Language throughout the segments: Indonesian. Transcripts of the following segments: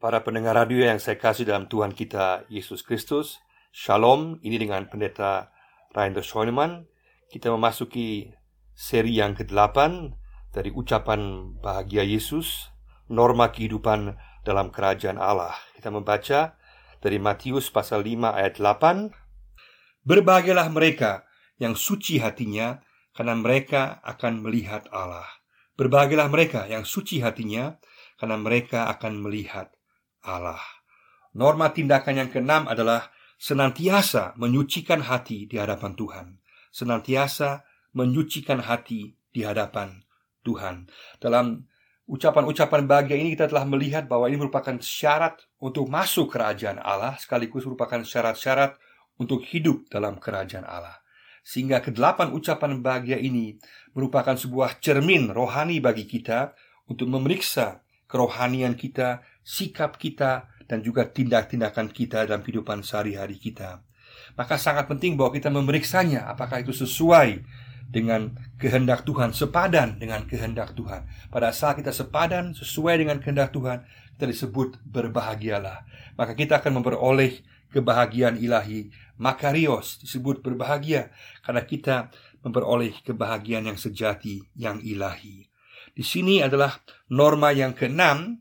Para pendengar radio yang saya kasih dalam Tuhan kita Yesus Kristus, Shalom, ini dengan pendeta Rainer Schoenemann. Kita memasuki seri yang ke-8 dari ucapan bahagia Yesus, norma kehidupan dalam kerajaan Allah. Kita membaca dari Matius pasal 5 ayat 8. Berbahagialah mereka yang suci hatinya, karena mereka akan melihat Allah. Berbahagialah mereka yang suci hatinya, karena mereka akan melihat Allah. Norma tindakan yang keenam adalah senantiasa menyucikan hati di hadapan Tuhan. Senantiasa menyucikan hati di hadapan Tuhan. Dalam ucapan-ucapan bahagia ini kita telah melihat bahwa ini merupakan syarat untuk masuk kerajaan Allah sekaligus merupakan syarat-syarat untuk hidup dalam kerajaan Allah. Sehingga kedelapan ucapan bahagia ini merupakan sebuah cermin rohani bagi kita untuk memeriksa kerohanian kita, sikap kita, dan juga tindak-tindakan kita dalam kehidupan sehari-hari kita. Maka sangat penting bahwa kita memeriksanya apakah itu sesuai dengan kehendak Tuhan, sepadan dengan kehendak Tuhan. Pada saat kita sepadan sesuai dengan kehendak Tuhan, kita disebut berbahagialah. Maka kita akan memperoleh kebahagiaan ilahi. Makarios disebut berbahagia karena kita memperoleh kebahagiaan yang sejati, yang ilahi. Di sini adalah norma yang keenam.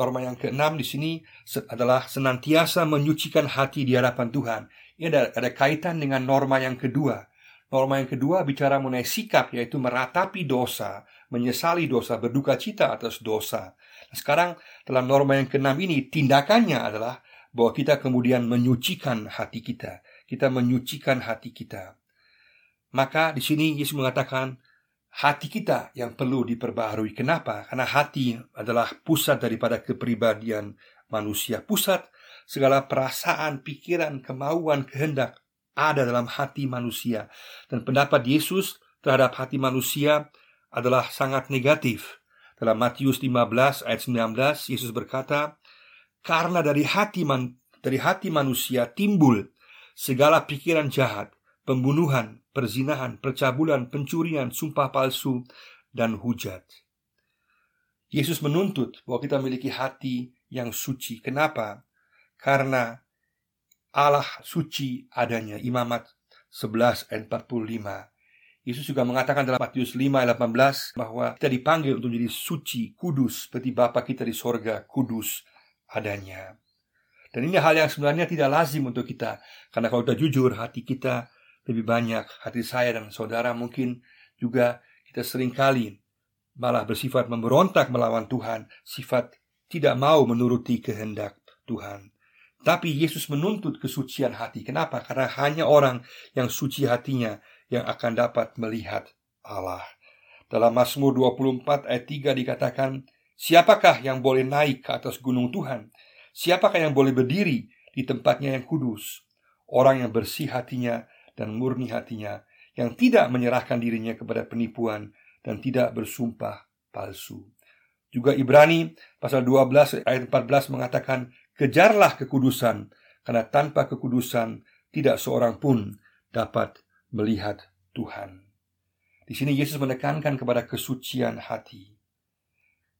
Norma yang keenam di sini adalah senantiasa menyucikan hati di hadapan Tuhan. Ini ada, ada kaitan dengan norma yang kedua. Norma yang kedua bicara mengenai sikap, yaitu meratapi dosa, menyesali dosa, berduka cita atas dosa. Nah, sekarang dalam norma yang keenam ini, tindakannya adalah bahwa kita kemudian menyucikan hati kita. Kita menyucikan hati kita. Maka di sini Yesus mengatakan, hati kita yang perlu diperbaharui. Kenapa? Karena hati adalah pusat daripada kepribadian manusia. Pusat segala perasaan, pikiran, kemauan, kehendak ada dalam hati manusia. Dan pendapat Yesus terhadap hati manusia adalah sangat negatif. Dalam Matius 15 ayat 19 Yesus berkata, "Karena dari hati man, dari hati manusia timbul segala pikiran jahat, pembunuhan, perzinahan, percabulan, pencurian, sumpah palsu, dan hujat. Yesus menuntut bahwa kita memiliki hati yang suci. Kenapa? Karena Allah suci adanya. Imamat 11 ayat 45. Yesus juga mengatakan dalam Matius 5 ayat 18 bahwa kita dipanggil untuk menjadi suci, kudus, seperti Bapa kita di sorga, kudus adanya. Dan ini hal yang sebenarnya tidak lazim untuk kita. Karena kalau kita jujur, hati kita lebih banyak hati saya dan saudara mungkin juga kita sering kali malah bersifat memberontak melawan Tuhan, sifat tidak mau menuruti kehendak Tuhan. Tapi Yesus menuntut kesucian hati. Kenapa? Karena hanya orang yang suci hatinya yang akan dapat melihat Allah. Dalam Mazmur 24 ayat 3 dikatakan, Siapakah yang boleh naik ke atas gunung Tuhan? Siapakah yang boleh berdiri di tempatnya yang kudus? Orang yang bersih hatinya dan murni hatinya, yang tidak menyerahkan dirinya kepada penipuan dan tidak bersumpah palsu. Juga Ibrani pasal 12 ayat 14 mengatakan, "Kejarlah kekudusan, karena tanpa kekudusan tidak seorang pun dapat melihat Tuhan." Di sini Yesus menekankan kepada kesucian hati.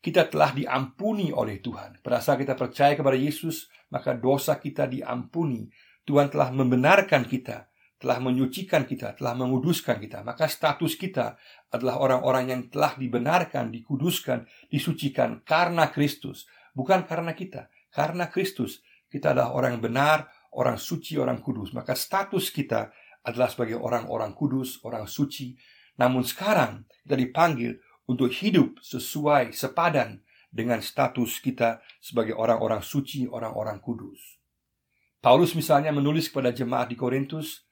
Kita telah diampuni oleh Tuhan. Pada saat kita percaya kepada Yesus, maka dosa kita diampuni. Tuhan telah membenarkan kita telah menyucikan kita, telah menguduskan kita, maka status kita adalah orang-orang yang telah dibenarkan, dikuduskan, disucikan karena Kristus, bukan karena kita. Karena Kristus, kita adalah orang benar, orang suci, orang kudus. Maka status kita adalah sebagai orang-orang kudus, orang suci. Namun sekarang kita dipanggil untuk hidup sesuai sepadan dengan status kita sebagai orang-orang suci, orang-orang kudus. Paulus misalnya menulis kepada jemaat di Korintus,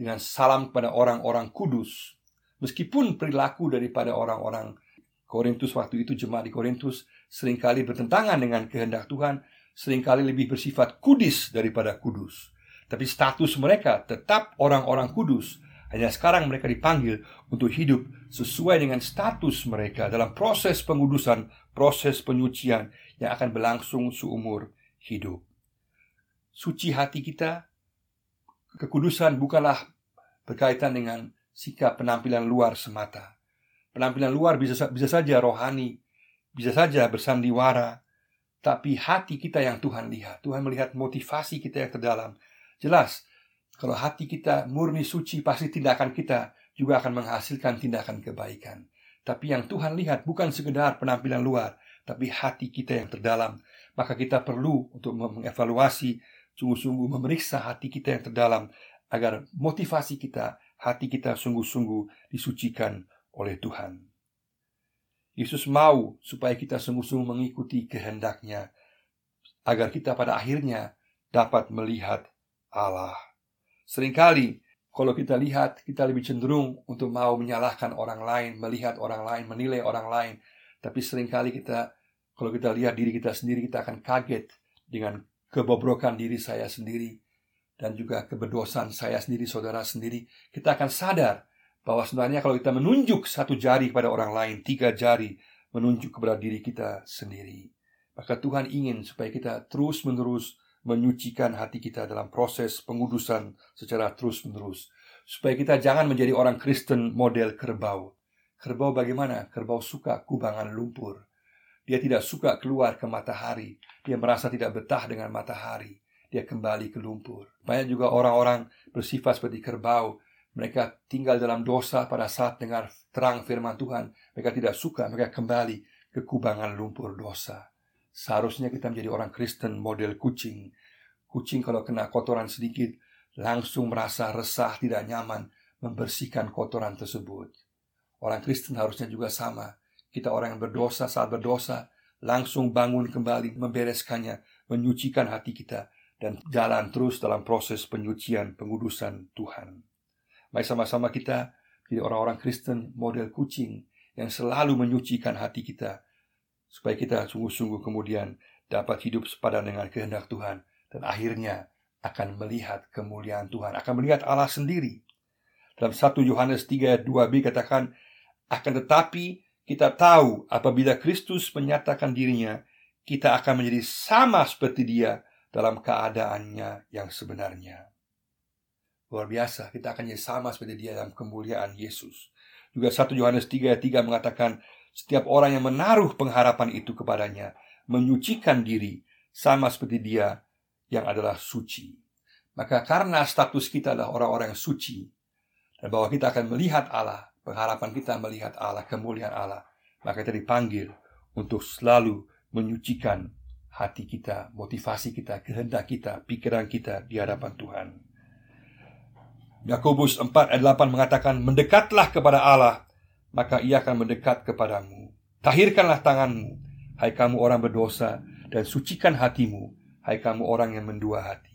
dengan salam kepada orang-orang kudus. Meskipun perilaku daripada orang-orang Korintus waktu itu jemaat di Korintus sering kali bertentangan dengan kehendak Tuhan, sering kali lebih bersifat kudis daripada kudus. Tapi status mereka tetap orang-orang kudus. Hanya sekarang mereka dipanggil untuk hidup sesuai dengan status mereka dalam proses pengudusan, proses penyucian yang akan berlangsung seumur hidup. Suci hati kita Kekudusan bukanlah berkaitan dengan sikap penampilan luar semata. Penampilan luar bisa bisa saja rohani, bisa saja bersandiwara, tapi hati kita yang Tuhan lihat. Tuhan melihat motivasi kita yang terdalam. Jelas, kalau hati kita murni suci, pasti tindakan kita juga akan menghasilkan tindakan kebaikan. Tapi yang Tuhan lihat bukan sekedar penampilan luar, tapi hati kita yang terdalam. Maka kita perlu untuk mengevaluasi, sungguh-sungguh memeriksa hati kita yang terdalam, agar motivasi kita, hati kita sungguh-sungguh disucikan oleh Tuhan. Yesus mau supaya kita sungguh-sungguh mengikuti kehendaknya, agar kita pada akhirnya dapat melihat Allah. Seringkali kalau kita lihat, kita lebih cenderung untuk mau menyalahkan orang lain, melihat orang lain, menilai orang lain. Tapi sering kali kita, kalau kita lihat diri kita sendiri, kita akan kaget dengan kebobrokan diri saya sendiri dan juga keberdosan saya sendiri, saudara sendiri. Kita akan sadar bahwa sebenarnya kalau kita menunjuk satu jari kepada orang lain, tiga jari menunjuk kepada diri kita sendiri. Maka Tuhan ingin supaya kita terus-menerus menyucikan hati kita dalam proses pengudusan secara terus-menerus. Supaya kita jangan menjadi orang Kristen model kerbau. Kerbau bagaimana? Kerbau suka kubangan lumpur. Dia tidak suka keluar ke matahari. Dia merasa tidak betah dengan matahari. Dia kembali ke lumpur. Banyak juga orang-orang bersifat seperti kerbau. Mereka tinggal dalam dosa pada saat dengar terang firman Tuhan. Mereka tidak suka, mereka kembali ke kubangan lumpur dosa. Seharusnya kita menjadi orang Kristen model kucing. Kucing kalau kena kotoran sedikit, langsung merasa resah, tidak nyaman, membersihkan kotoran tersebut. Orang Kristen harusnya juga sama. Kita orang yang berdosa saat berdosa, langsung bangun kembali, membereskannya, menyucikan hati kita, dan jalan terus dalam proses penyucian, pengudusan Tuhan. Mari sama-sama kita jadi orang-orang Kristen model kucing yang selalu menyucikan hati kita, supaya kita sungguh-sungguh kemudian dapat hidup sepadan dengan kehendak Tuhan dan akhirnya akan melihat kemuliaan Tuhan, akan melihat Allah sendiri. Dalam 1 Yohanes 3 ayat 2b katakan, akan tetapi kita tahu apabila Kristus menyatakan dirinya, kita akan menjadi sama seperti dia dalam keadaannya yang sebenarnya. Luar biasa, kita akan jadi sama seperti dia dalam kemuliaan Yesus. Juga 1 Yohanes 3 ayat 3 mengatakan, setiap orang yang menaruh pengharapan itu kepadanya menyucikan diri sama seperti dia yang adalah suci. Maka karena status kita adalah orang-orang yang suci dan bahwa kita akan melihat Allah, pengharapan kita melihat Allah, kemuliaan Allah, maka kita dipanggil untuk selalu menyucikan hati kita, motivasi kita, kehendak kita, pikiran kita di hadapan Tuhan. Yakobus 4 ayat 8 mengatakan, "Mendekatlah kepada Allah maka ia akan mendekat kepadamu. Tahirkanlah tanganmu, hai kamu orang berdosa, dan sucikan hatimu, hai kamu orang yang mendua hati.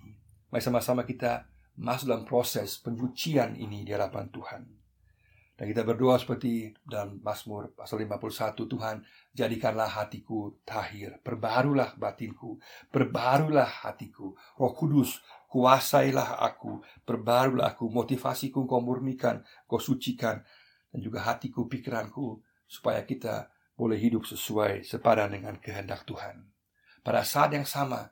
Mari sama-sama kita masuk dalam proses penyucian ini di hadapan Tuhan. Dan kita berdoa seperti dalam Mazmur pasal 51, Tuhan, jadikanlah hatiku tahir, perbarulah batinku, perbarulah hatiku. Roh Kudus, kuasailah aku, perbarulah aku, motivasiku kau murnikan, kau sucikan, dan juga hatiku, pikiranku, supaya kita boleh hidup sesuai sepadan dengan kehendak Tuhan. Pada saat yang sama,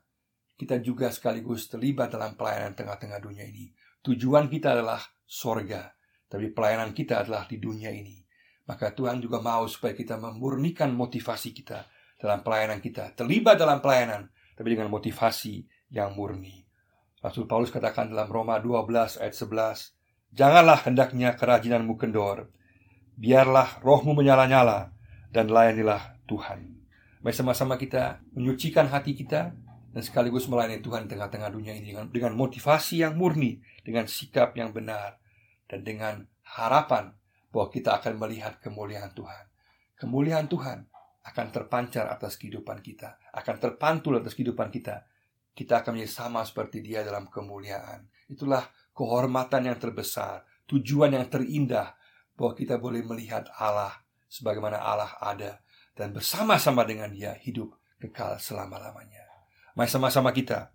kita juga sekaligus terlibat dalam pelayanan tengah-tengah dunia ini. Tujuan kita adalah sorga, tapi pelayanan kita adalah di dunia ini. Maka Tuhan juga mau supaya kita memurnikan motivasi kita dalam pelayanan kita. Terlibat dalam pelayanan, tapi dengan motivasi yang murni. Rasul Paulus katakan dalam Roma 12 ayat 11, Janganlah hendaknya kerajinanmu kendor, biarlah rohmu menyala-nyala dan layanilah Tuhan. Mari sama-sama kita menyucikan hati kita dan sekaligus melayani Tuhan tengah-tengah dunia ini dengan, dengan motivasi yang murni, dengan sikap yang benar, dan dengan harapan bahwa kita akan melihat kemuliaan Tuhan. Kemuliaan Tuhan akan terpancar atas kehidupan kita, akan terpantul atas kehidupan kita. Kita akan menjadi sama seperti Dia dalam kemuliaan. Itulah kehormatan yang terbesar, tujuan yang terindah bahwa kita boleh melihat Allah sebagaimana Allah ada dan bersama-sama dengan Dia hidup kekal selama-lamanya. Mari sama-sama kita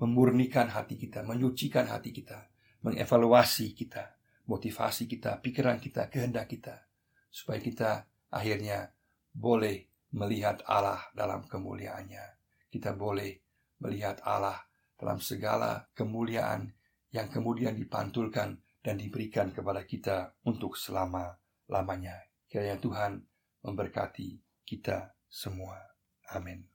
memurnikan hati kita, menyucikan hati kita, mengevaluasi kita, motivasi kita, pikiran kita, kehendak kita, supaya kita akhirnya boleh melihat Allah dalam kemuliaannya. Kita boleh melihat Allah dalam segala kemuliaan yang kemudian dipantulkan dan diberikan kepada kita untuk selama-lamanya. Kiranya Tuhan memberkati kita semua. Amin.